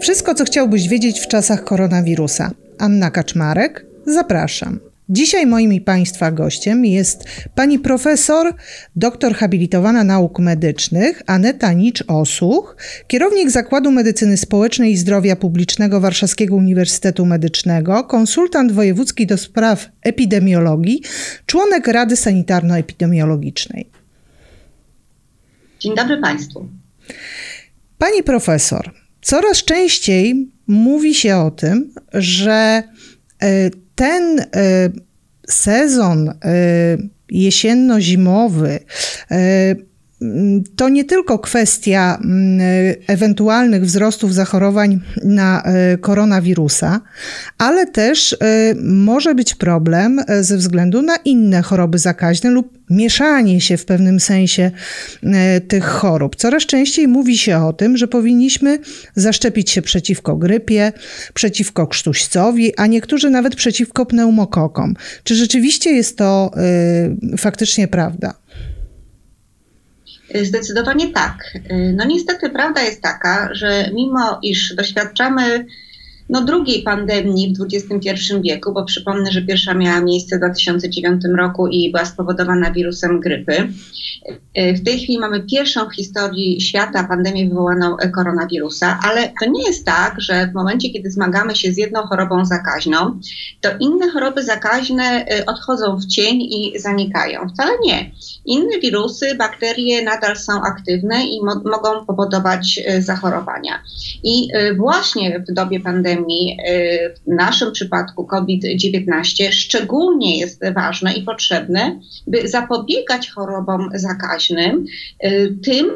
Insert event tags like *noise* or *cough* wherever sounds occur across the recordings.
Wszystko, co chciałbyś wiedzieć w czasach koronawirusa. Anna Kaczmarek, zapraszam. Dzisiaj moim i Państwa gościem jest pani profesor, doktor habilitowana nauk medycznych Aneta Nicz-Osuch, kierownik Zakładu Medycyny Społecznej i Zdrowia Publicznego Warszawskiego Uniwersytetu Medycznego, konsultant wojewódzki do spraw epidemiologii, członek Rady Sanitarno-Epidemiologicznej. Dzień dobry Państwu. Pani profesor, coraz częściej mówi się o tym, że e, ten e, sezon e, jesienno-zimowy to nie tylko kwestia ewentualnych wzrostów zachorowań na koronawirusa, ale też może być problem ze względu na inne choroby zakaźne lub mieszanie się w pewnym sensie e, tych chorób. Coraz częściej mówi się o tym, że powinniśmy zaszczepić się przeciwko grypie, przeciwko krztuścowi, a niektórzy nawet przeciwko pneumokokom. Czy rzeczywiście jest to faktycznie prawda? Zdecydowanie tak. No niestety prawda jest taka, że mimo iż doświadczamy no, drugiej pandemii w XXI wieku, bo przypomnę, że pierwsza miała miejsce w 2009 roku i była spowodowana wirusem grypy. W tej chwili mamy pierwszą w historii świata pandemię wywołaną koronawirusa, ale to nie jest tak, że w momencie, kiedy zmagamy się z jedną chorobą zakaźną, to inne choroby zakaźne y, odchodzą w cień i zanikają. Wcale nie. Inne wirusy, bakterie nadal są aktywne i mo mogą powodować zachorowania. I właśnie w dobie pandemii, y, w naszym przypadku COVID-19, szczególnie jest ważne i potrzebne, by zapobiegać chorobom zakaźnym, y, tym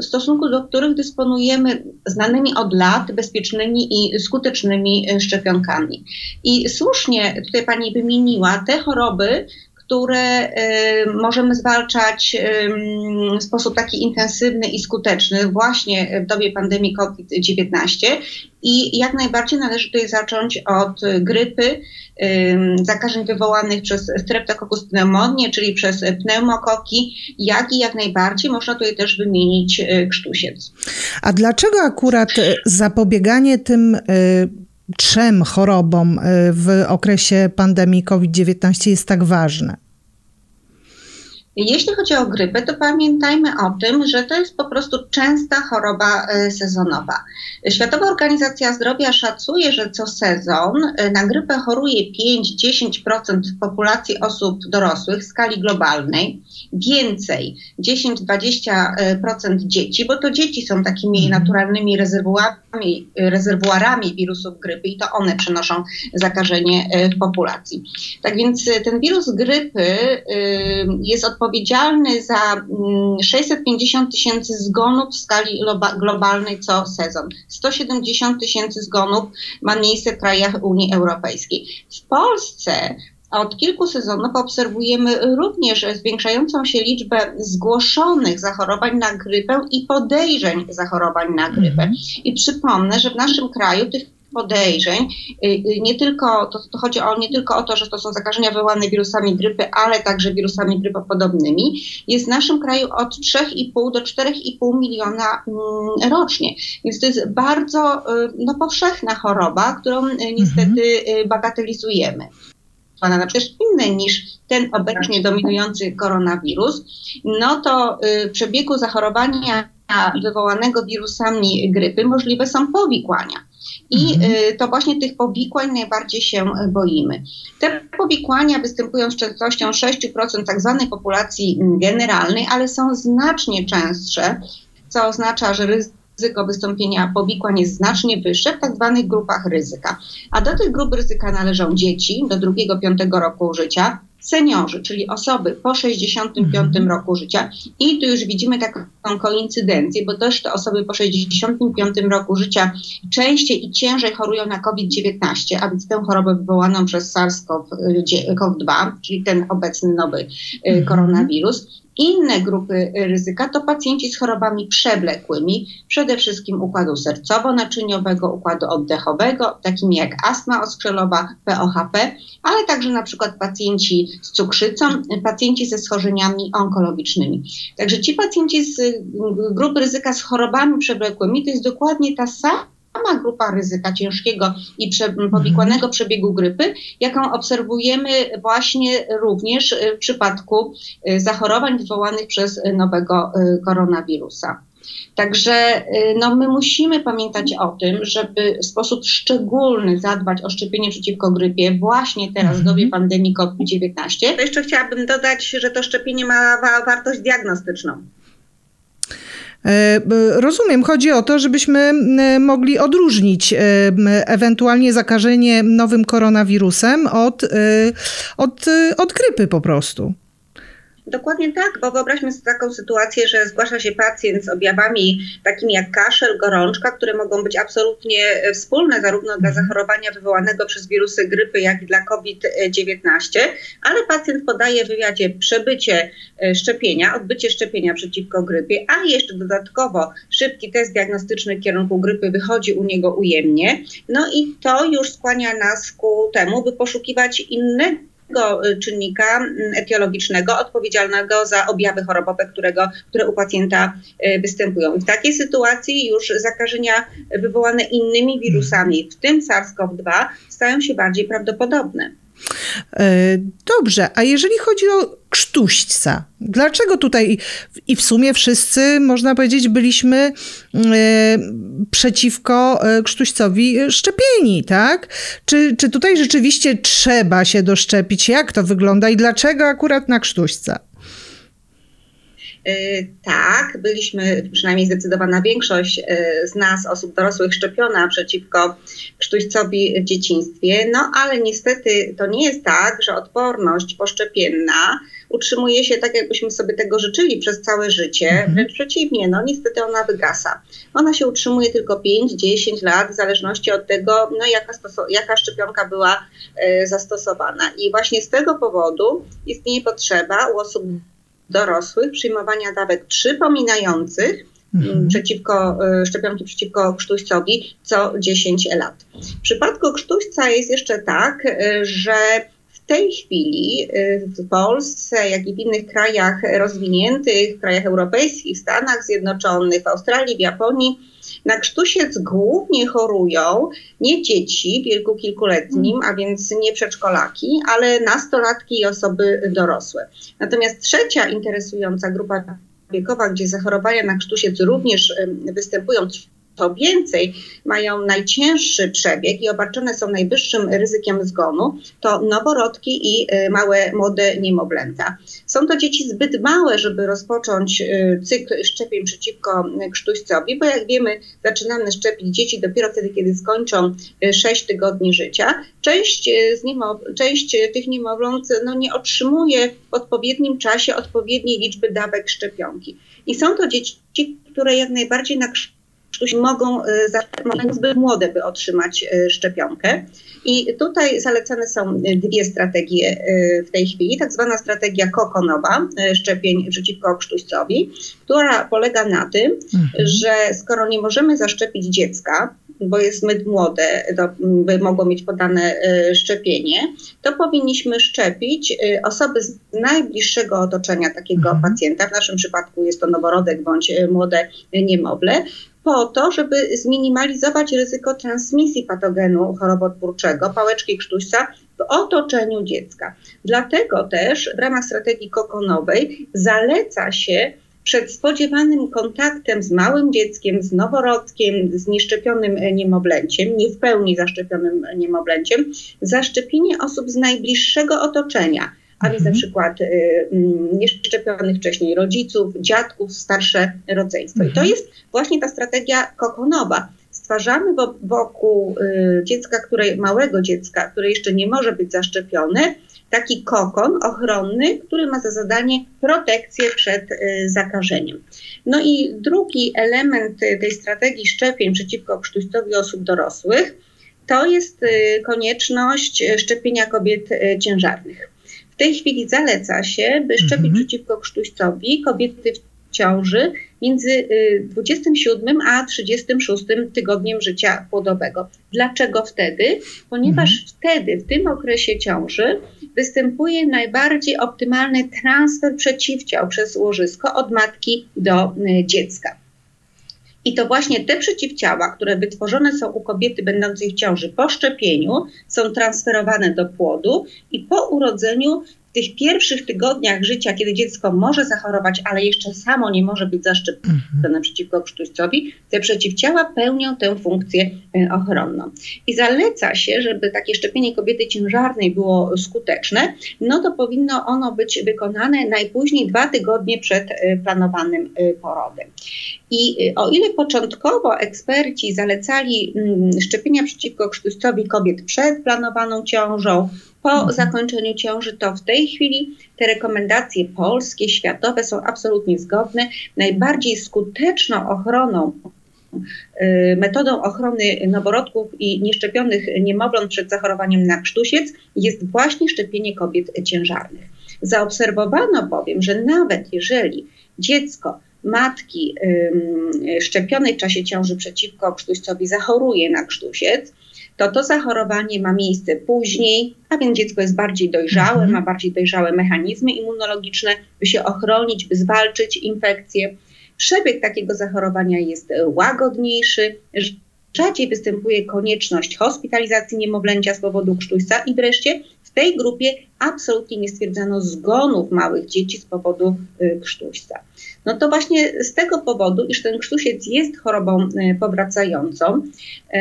w stosunku do których dysponujemy znanymi od lat bezpiecznymi i skutecznymi szczepionkami. I słusznie tutaj Pani wymieniła te choroby, które y, możemy zwalczać w sposób taki intensywny i skuteczny właśnie w dobie pandemii COVID-19 i jak najbardziej należy tutaj zacząć od grypy, zakażeń wywołanych przez Streptococcus pneumoniae, czyli przez pneumokoki, jak i jak najbardziej można tutaj też wymienić y, krztusiec. A dlaczego akurat zapobieganie tym y, trzem chorobom w okresie pandemii COVID-19 jest tak ważne? Jeśli chodzi o grypę, to pamiętajmy o tym, że to jest po prostu częsta choroba e, sezonowa. Światowa Organizacja Zdrowia szacuje, że co sezon e, na grypę choruje 5-10% populacji osób dorosłych w skali globalnej. Więcej, 10-20% dzieci, bo to dzieci są takimi mhm. naturalnymi rezerwuarami, rezerwuarami wirusów grypy i to one przenoszą zakażenie e, w populacji. Tak więc ten wirus grypy jest odpowiedzialny odpowiedzialny za 650 mm, tysięcy zgonów w skali globalnej co sezon. 170 tysięcy zgonów ma miejsce w krajach Unii Europejskiej. W Polsce od kilku sezonów obserwujemy również zwiększającą się liczbę zgłoszonych zachorowań na grypę i podejrzeń zachorowań na grypę. Mhm. I przypomnę, że w naszym kraju tych podejrzeń. Y, y, nie tylko, to, to, chodzi o, nie tylko o to, że to są zakażenia wywołane wirusami grypy, ale także wirusami grypopodobnymi. Jest w naszym kraju od 3,5 do 4,5 miliona mm, rocznie. Więc to jest bardzo y, no, powszechna choroba, którą niestety mhm. bagatelizujemy na przecież inny niż ten obecnie dominujący koronawirus, no to w przebiegu zachorowania wywołanego wirusami grypy możliwe są powikłania. I mhm. Y, to właśnie tych powikłań najbardziej się boimy. Te powikłania występują z częstością 6% tak zwanej populacji generalnej, ale są znacznie częstsze, co oznacza, że ryzyko wystąpienia powikłań jest znacznie wyższe w tak zwanych grupach ryzyka. A do tych grup ryzyka należą dzieci do drugiego, piątego roku życia, seniorzy, czyli osoby po 65 mhm. roku życia. I tu już widzimy taką koincydencję, bo też te osoby po 65 roku życia częściej i ciężej chorują na COVID-19, a więc tę chorobę wywołaną przez SARS-CoV-2, czyli ten obecny nowy y, mhm. koronawirus. Inne grupy ryzyka to pacjenci z chorobami przewlekłymi, przede wszystkim układu sercowo-naczyniowego, układu oddechowego, takimi jak astma oskrzelowa, POHP, ale także na przykład pacjenci z cukrzycą, pacjenci ze schorzeniami onkologicznymi. Także ci pacjenci z grupy ryzyka z chorobami przewlekłymi to jest dokładnie ta sama sama grupa ryzyka ciężkiego i prze, powikłanego mhm. przebiegu grypy, jaką obserwujemy właśnie również w przypadku y, zachorowań wywołanych przez nowego y, koronawirusa. Także y, no, my musimy pamiętać o tym, żeby w sposób szczególny zadbać o szczepienie przeciwko grypie właśnie teraz w dobie mhm. pandemii COVID-19. Jeszcze chciałabym dodać, że to szczepienie ma wartość diagnostyczną. E, rozumiem, chodzi o to, żebyśmy mogli odróżnić e, ewentualnie zakażenie nowym koronawirusem od, e, od, od grypy po prostu. Dokładnie tak, bo wyobraźmy sobie taką sytuację, że zgłasza się pacjent z objawami takimi jak kaszel, gorączka, które mogą być absolutnie e, wspólne zarówno dla mhm. zachorowania wywołanego przez wirusy grypy, jak i dla COVID-19, ale pacjent podaje w wywiadzie przebycie e, szczepienia, odbycie szczepienia przeciwko grypie, a jeszcze dodatkowo szybki test diagnostyczny w kierunku grypy wychodzi u niego ujemnie. No i to już skłania nas ku temu, by poszukiwać innego Y, czynnika mm, etiologicznego odpowiedzialnego za objawy chorobowe, którego, które u pacjenta y, występują. W takiej sytuacji już zakażenia wywołane innymi wirusami, w tym SARS-CoV-2, stają się bardziej prawdopodobne. E, dobrze, a jeżeli chodzi o krztuśca, dlaczego tutaj i w sumie wszyscy, można powiedzieć, byliśmy e, przeciwko e, krztuścowi szczepieni, tak? Czy, czy tutaj rzeczywiście trzeba się doszczepić? Jak to wygląda i dlaczego akurat na krztuśca? Y, tak, byliśmy, przynajmniej zdecydowana większość z nas, osób dorosłych, szczepiona przeciwko krztuścowi w dzieciństwie, no ale niestety to nie jest tak, że odporność poszczepienna utrzymuje się tak, jakbyśmy sobie tego życzyli przez całe życie. Mhm. Wręcz przeciwnie, no niestety ona wygasa. Ona się utrzymuje tylko 5-10 lat, w zależności od tego, no, jaka, jaka szczepionka była y, zastosowana. I właśnie z tego powodu istnieje potrzeba u osób dorosłych przyjmowania dawek przypominających mhm. przeciwko, y, szczepionki przeciwko krztuścowi co 10 lat. W przypadku krztuśca jest jeszcze tak, y, że w tej chwili y, w Polsce, jak i w innych krajach rozwiniętych, krajach europejskich, Stanach Zjednoczonych, w Australii, w Japonii, na krztusiec głównie chorują nie dzieci w wieku kilkuletnim, a więc nie przedszkolaki, ale nastolatki i osoby dorosłe. Natomiast trzecia interesująca grupa wiekowa, gdzie zachorowania na krztusiec również występują to więcej mają najcięższy przebieg i obarczone są najwyższym ryzykiem zgonu, to noworodki i y, małe, młode niemowlęta. Są to dzieci zbyt małe, żeby rozpocząć y, cykl szczepień przeciwko krztuścowi, bo jak wiemy, zaczynamy szczepić dzieci dopiero wtedy, kiedy skończą 6 y, tygodni życia. Część, z niemow- część tych niemowląt no, nie otrzymuje w odpowiednim czasie odpowiedniej liczby dawek szczepionki. I są to dzieci, które jak najbardziej na mogą, mogą zbyt młode, by otrzymać e, szczepionkę. I tutaj zalecane są dwie strategie e, w tej chwili. Tak zwana strategia kokonowa, e, szczepień przeciwko krztuścowi, która polega na tym, mhm. że skoro nie możemy zaszczepić dziecka, bo jest zbyt młode, to, by mogło mieć podane szczepienie, to powinniśmy szczepić osoby z najbliższego otoczenia takiego mhm. pacjenta. W naszym przypadku jest to noworodek bądź młode niemowlę, po to, żeby zminimalizować ryzyko transmisji patogenu chorobotwórczego, pałeczki krztuśca w otoczeniu dziecka. Dlatego też w ramach strategii kokonowej zaleca się przed spodziewanym kontaktem z małym dzieckiem, z noworodkiem, z nieszczepionym niemowlęciem, nie w pełni zaszczepionym niemowlęciem, zaszczepienie osób z najbliższego otoczenia a więc na przykład y, mm, nieszczepionych wcześniej rodziców, dziadków, starsze rodzeństwo. I to mhm. jest właśnie ta strategia kokonowa. Stwarzamy wokół y, dziecka, które, małego dziecka, które jeszcze nie może być zaszczepione, taki kokon ochronny, który ma za zadanie protekcję przed y, zakażeniem. No i drugi element tej strategii szczepień przeciwko krztuścowi osób dorosłych to jest konieczność szczepienia kobiet ciężarnych W tej chwili zaleca się, by szczepić mhm. przeciwko krztuścowi kobiety w ciąży między 27 y, a 36 tygodniem życia płodowego. Dlaczego wtedy? Ponieważ mhm. wtedy, w tym okresie ciąży, występuje najbardziej optymalny transfer przeciwciał przez łożysko od matki do y, dziecka. I to właśnie te przeciwciała, które wytworzone są u kobiety będącej w ciąży po szczepieniu, są transferowane do płodu i po urodzeniu tych pierwszych tygodniach życia, kiedy dziecko może zachorować, ale jeszcze samo nie może być zaszczepione mhm. przeciwko krztuścowi, te przeciwciała pełnią tę funkcję e, ochronną. I zaleca się, żeby takie szczepienie kobiety ciężarnej było skuteczne, no to powinno ono być wykonane najpóźniej dwa tygodnie przed e, planowanym e, porodem. I o ile początkowo eksperci zalecali mm, szczepienia przeciwko krztuścowi kobiet przed planowaną ciążą, po mhm. zakończeniu ciąży, to w tej chwili te rekomendacje polskie, światowe są absolutnie zgodne. Najbardziej skuteczną ochroną y, metodą ochrony noworodków i nieszczepionych niemowląt przed zachorowaniem na krztusiec jest właśnie szczepienie kobiet ciężarnych. Zaobserwowano bowiem, że nawet jeżeli dziecko matki szczepionej w czasie ciąży przeciwko krztuścowi zachoruje na krztusiec, to to zachorowanie ma miejsce później, a więc dziecko jest bardziej dojrzałe, mhm. ma bardziej dojrzałe mechanizmy immunologiczne, by się ochronić, by zwalczyć infekcję. Przebieg takiego zachorowania jest łagodniejszy, rzadziej występuje konieczność hospitalizacji niemowlęcia z powodu krztuśca i wreszcie w tej grupie absolutnie nie stwierdzano zgonów małych dzieci z powodu y, krztuśca no to właśnie z tego powodu, iż ten krztusiec jest chorobą e, powracającą, e,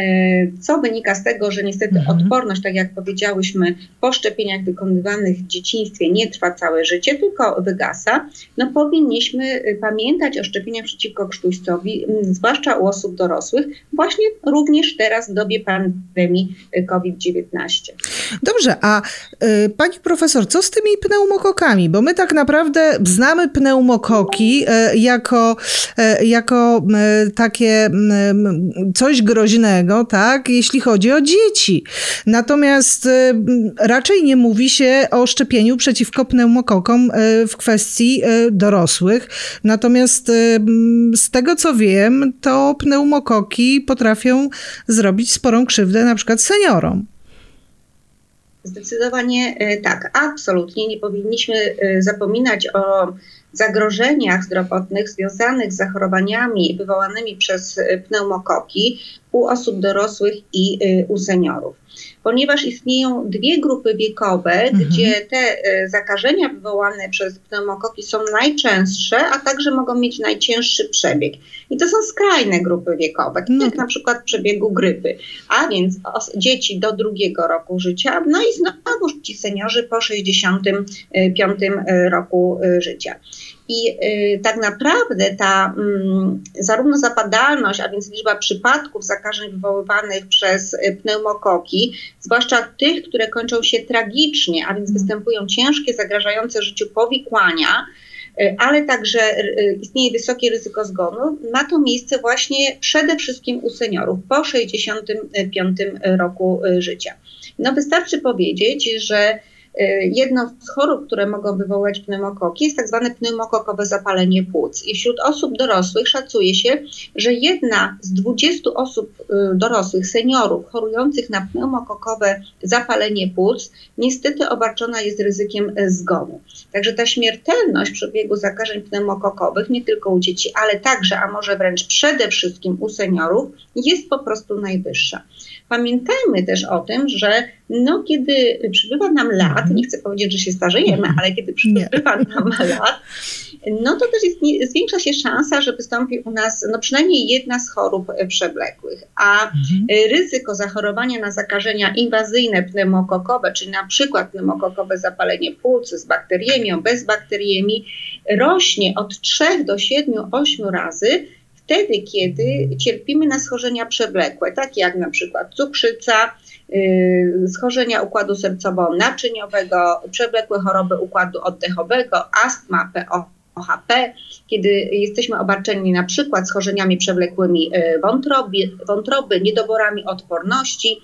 co wynika z tego, że niestety mhm. odporność, tak jak powiedziałyśmy, po szczepieniach wykonywanych w dzieciństwie nie trwa całe życie, tylko wygasa, no powinniśmy e, pamiętać o szczepieniach przeciwko krztuścowi, zwłaszcza u osób dorosłych, właśnie również teraz w dobie pandemii COVID-19. Dobrze, a y, pani profesor, co z tymi pneumokokami? Bo my tak naprawdę znamy pneumokoki, jako, e, jako e, takie coś groźnego, tak, jeśli chodzi o dzieci. Natomiast raczej nie mówi się o szczepieniu przeciwko pneumokokom w kwestii dorosłych. Natomiast z tego co wiem, to pneumokoki potrafią zrobić sporą krzywdę na przykład seniorom. Zdecydowanie tak, absolutnie nie powinniśmy zapominać o zagrożeniach zdrowotnych związanych z zachorowaniami wywołanymi przez pneumokoki u osób dorosłych i y, u seniorów. Ponieważ istnieją dwie grupy wiekowe, mhm. gdzie te y, zakażenia wywołane przez pneumokoki są najczęstsze, a także mogą mieć najcięższy przebieg. I to są skrajne grupy wiekowe, tak jak na przykład przebiegu grypy. A więc dzieci do drugiego roku życia, no i znowu ci seniorzy po 65 roku życia. I y, tak naprawdę ta y, zarówno zapadalność, a więc liczba przypadków zakażeń wywoływanych przez y, pneumokoki, zwłaszcza tych, które kończą się tragicznie, a więc mhm. występują ciężkie, zagrażające życiu powikłania, y, ale także istnieje wysokie ryzyko zgonu, ma to miejsce właśnie przede wszystkim u seniorów po 65 roku życia. No wystarczy powiedzieć, że jedną z chorób, które mogą wywołać pneumokoki, jest tak zwane pneumokokowe zapalenie płuc. I wśród osób dorosłych szacuje się, że jedna z 20 osób y, dorosłych, seniorów chorujących na pneumokokowe zapalenie płuc, niestety obarczona jest ryzykiem y, zgonu. Także ta śmiertelność przebiegu zakażeń pneumokokowych, nie tylko u dzieci, ale także, a może wręcz przede wszystkim u seniorów, jest po prostu najwyższa. Pamiętajmy też o tym, że no, kiedy przybywa nam lat, mhm. nie chcę powiedzieć, że się starzejemy, ale kiedy przybywa nam *laughs* lat, no to też jest, zwiększa się szansa, że wystąpi u nas no, przynajmniej jedna z chorób przewlekłych. A mhm. ryzyko zachorowania na zakażenia inwazyjne pneumokokowe, czyli na przykład pneumokokowe zapalenie płuc z bakteriemią, bez bakteriemi, rośnie od 3 do 7-8 razy wtedy, kiedy cierpimy na schorzenia przewlekłe, takie jak na przykład cukrzyca, schorzenia układu sercowo-naczyniowego, przewlekłe choroby układu oddechowego, astma, PO OHP, kiedy jesteśmy obarczeni na przykład schorzeniami przewlekłymi wątroby, wątroby niedoborami odporności,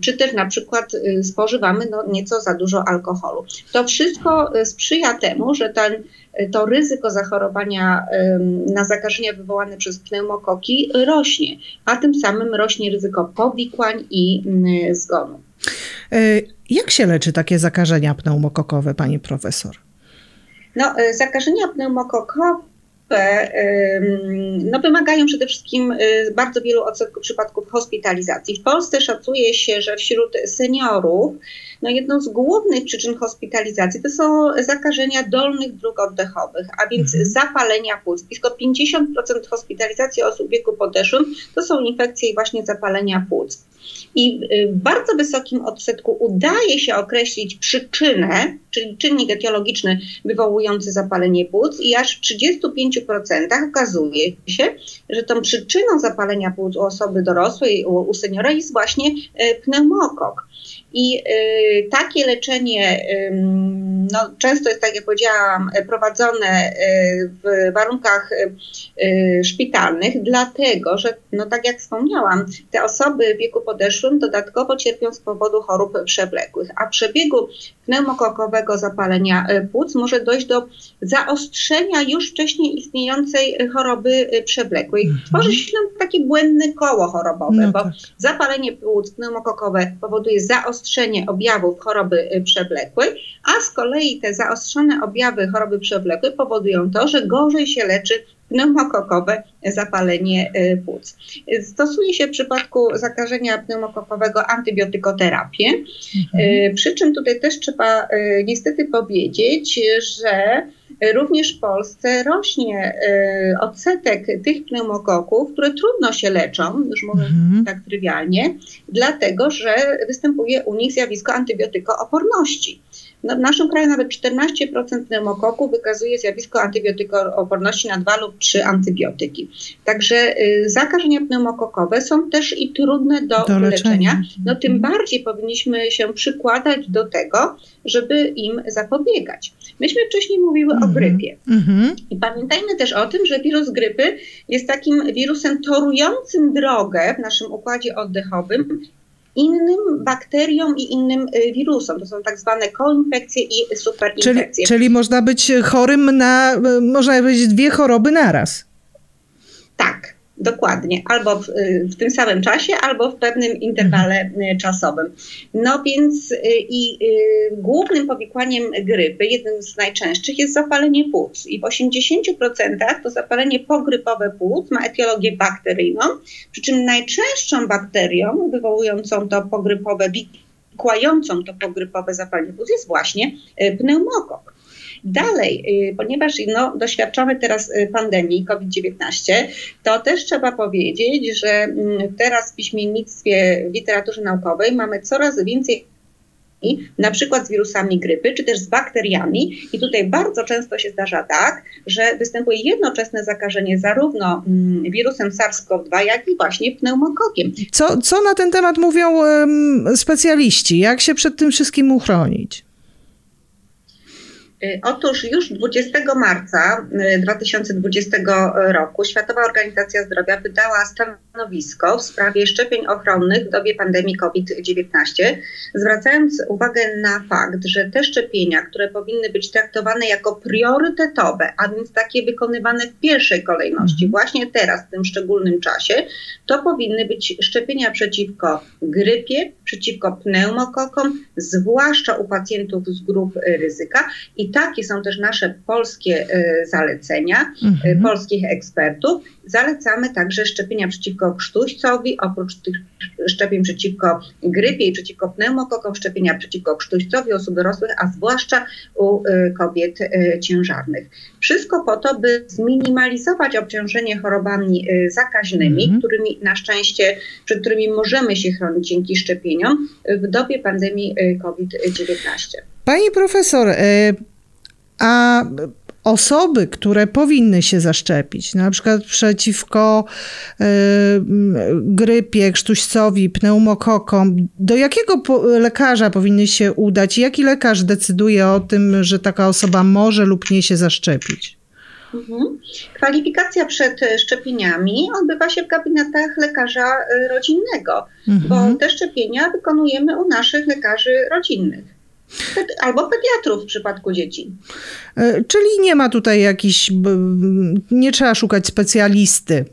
czy też na przykład spożywamy no, nieco za dużo alkoholu. To wszystko sprzyja temu, że ten to ryzyko zachorowania na zakażenia wywołane przez pneumokoki rośnie, a tym samym rośnie ryzyko powikłań i zgonu. E, jak się leczy takie zakażenia pneumokokowe, pani profesor? No, e, zakażenia pneumokokowe no, wymagają przede wszystkim y, bardzo wielu odsetków przypadków hospitalizacji. W Polsce szacuje się, że wśród seniorów no jedną z głównych przyczyn hospitalizacji to są zakażenia dolnych dróg oddechowych, a więc mhm. zapalenia płuc. Blisko 50% hospitalizacji osób w wieku podeszłym to są infekcje i właśnie zapalenia płuc. I y, w bardzo wysokim odsetku udaje się określić przyczynę, czyli czynnik etiologiczny wywołujący zapalenie płuc i aż w 35% okazuje się, że tą przyczyną zapalenia płuc u osoby dorosłej, u, u seniora jest właśnie y, pneumokok. I y, takie leczenie no, często jest, tak jak powiedziałam, prowadzone y, w warunkach y, szpitalnych, dlatego że, no, tak jak wspomniałam, te osoby w wieku podeszłym dodatkowo cierpią z powodu chorób przewlekłych, a w przebiegu pneumokokowego zapalenia płuc może dojść do zaostrzenia już wcześniej istniejącej choroby przewlekłej. Mhm. Tworzy się takie błędne koło chorobowe, no bo tak. zapalenie płuc pneumokokowe powoduje zaostrzenie objawów choroby przewlekłej, a z kolei te zaostrzone objawy choroby przewlekłej powodują to, że gorzej się leczy pneumokokowe zapalenie y, płuc. Stosuje się w przypadku zakażenia pneumokokowego antybiotykoterapię, mhm. przy czym tutaj też trzeba y, niestety powiedzieć, że również w Polsce rośnie y, odsetek tych pneumokoków, które trudno się leczą, już mówiąc mhm. tak trywialnie, dlatego że występuje u nich zjawisko antybiotykooporności. No, w naszym kraju nawet 14% pneumokoku wykazuje zjawisko antybiotykooporności na dwa lub trzy antybiotyki. Także y, zakażenia pneumokokowe są też i trudne do, do leczenia. No tym mhm. bardziej powinniśmy się przykładać do tego, żeby im zapobiegać. Myśmy wcześniej mówiły mhm. o grypie. Mhm. I pamiętajmy też o tym, że wirus grypy jest takim wirusem torującym drogę w naszym układzie oddechowym innym bakteriom i innym y, wirusom. To są tak zwane koinfekcje i superinfekcje. Czyli, czyli można być chorym na, y, można powiedzieć, dwie choroby naraz. Dokładnie, albo w, w, tym samym czasie, albo w pewnym interwale mhm. czasowym. No więc y, i y, głównym powikłaniem grypy, jednym z najczęstszych, jest zapalenie płuc. I w 80% to zapalenie pogrypowe płuc ma etiologię bakteryjną, przy czym najczęstszą bakterią wywołującą to pogrypowe, kłającą to pogrypowe zapalenie płuc jest właśnie y, pneumokok. Dalej, y, ponieważ no, doświadczamy teraz y, pandemii COVID-19, to też trzeba powiedzieć, że mm, teraz w piśmiennictwie, w literaturze naukowej mamy coraz więcej na przykład z wirusami grypy, czy też z bakteriami. I tutaj bardzo często się zdarza tak, że występuje jednoczesne zakażenie zarówno mm, wirusem SARS-CoV-2, jak i właśnie pneumokokiem. Co, co na ten temat mówią um, specjaliści? Jak się przed tym wszystkim uchronić? Y, otóż już 20 marca 2020 y, roku Światowa Organizacja Zdrowia wydała stanowisko w sprawie szczepień ochronnych w dobie pandemii COVID-19, zwracając uwagę na fakt, że te szczepienia, które powinny być traktowane jako priorytetowe, a więc takie wykonywane w pierwszej kolejności, mhm. właśnie teraz, w tym szczególnym czasie, to powinny być szczepienia przeciwko grypie, przeciwko pneumokokom, zwłaszcza u pacjentów z grup ryzyka i takie są też nasze polskie e, zalecenia, e, mhm. polskich ekspertów. Zalecamy także szczepienia przeciwko krztuścowi, oprócz tych szczepień przeciwko grypie i przeciwko pneumokokom, szczepienia przeciwko krztuścowi osób dorosłych, a zwłaszcza u e, kobiet ciężarnych. Wszystko po to, by zminimalizować obciążenie chorobami zakaźnymi, mhm. którymi na szczęście, przed którymi możemy się chronić dzięki szczepieniom w dobie pandemii COVID-19. Pani profesor, a osoby, które powinny się zaszczepić, na przykład przeciwko y, grypie, krztuścowi, pneumokokom, do jakiego lekarza powinny się udać? Jaki lekarz decyduje o tym, że taka osoba może lub nie się zaszczepić? Mhm. Kwalifikacja przed szczepieniami odbywa się w gabinetach lekarza y, rodzinnego, mhm. bo te szczepienia wykonujemy u naszych lekarzy rodzinnych. Albo pediatrów w przypadku dzieci. E, czyli nie ma tutaj jakiś, nie trzeba szukać specjalisty e,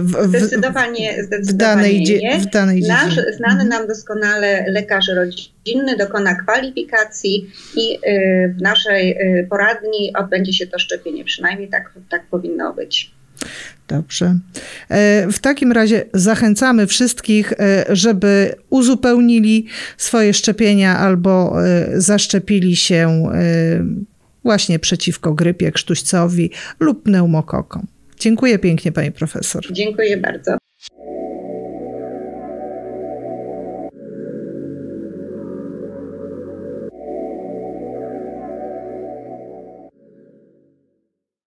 w, w, zdecydowanie, zdecydowanie w danej, nie. W danej Nasz znany mhm. nam doskonale lekarz rodzinny dokona kwalifikacji i e, w naszej poradni odbędzie się to szczepienie. Przynajmniej tak, tak powinno być. Dobrze. E, w takim razie zachęcamy wszystkich, e, żeby uzupełnili swoje szczepienia albo e, zaszczepili się właśnie przeciwko grypie, krztuścowi lub pneumokokom. Dziękuję pięknie, pani profesor. Dziękuję bardzo.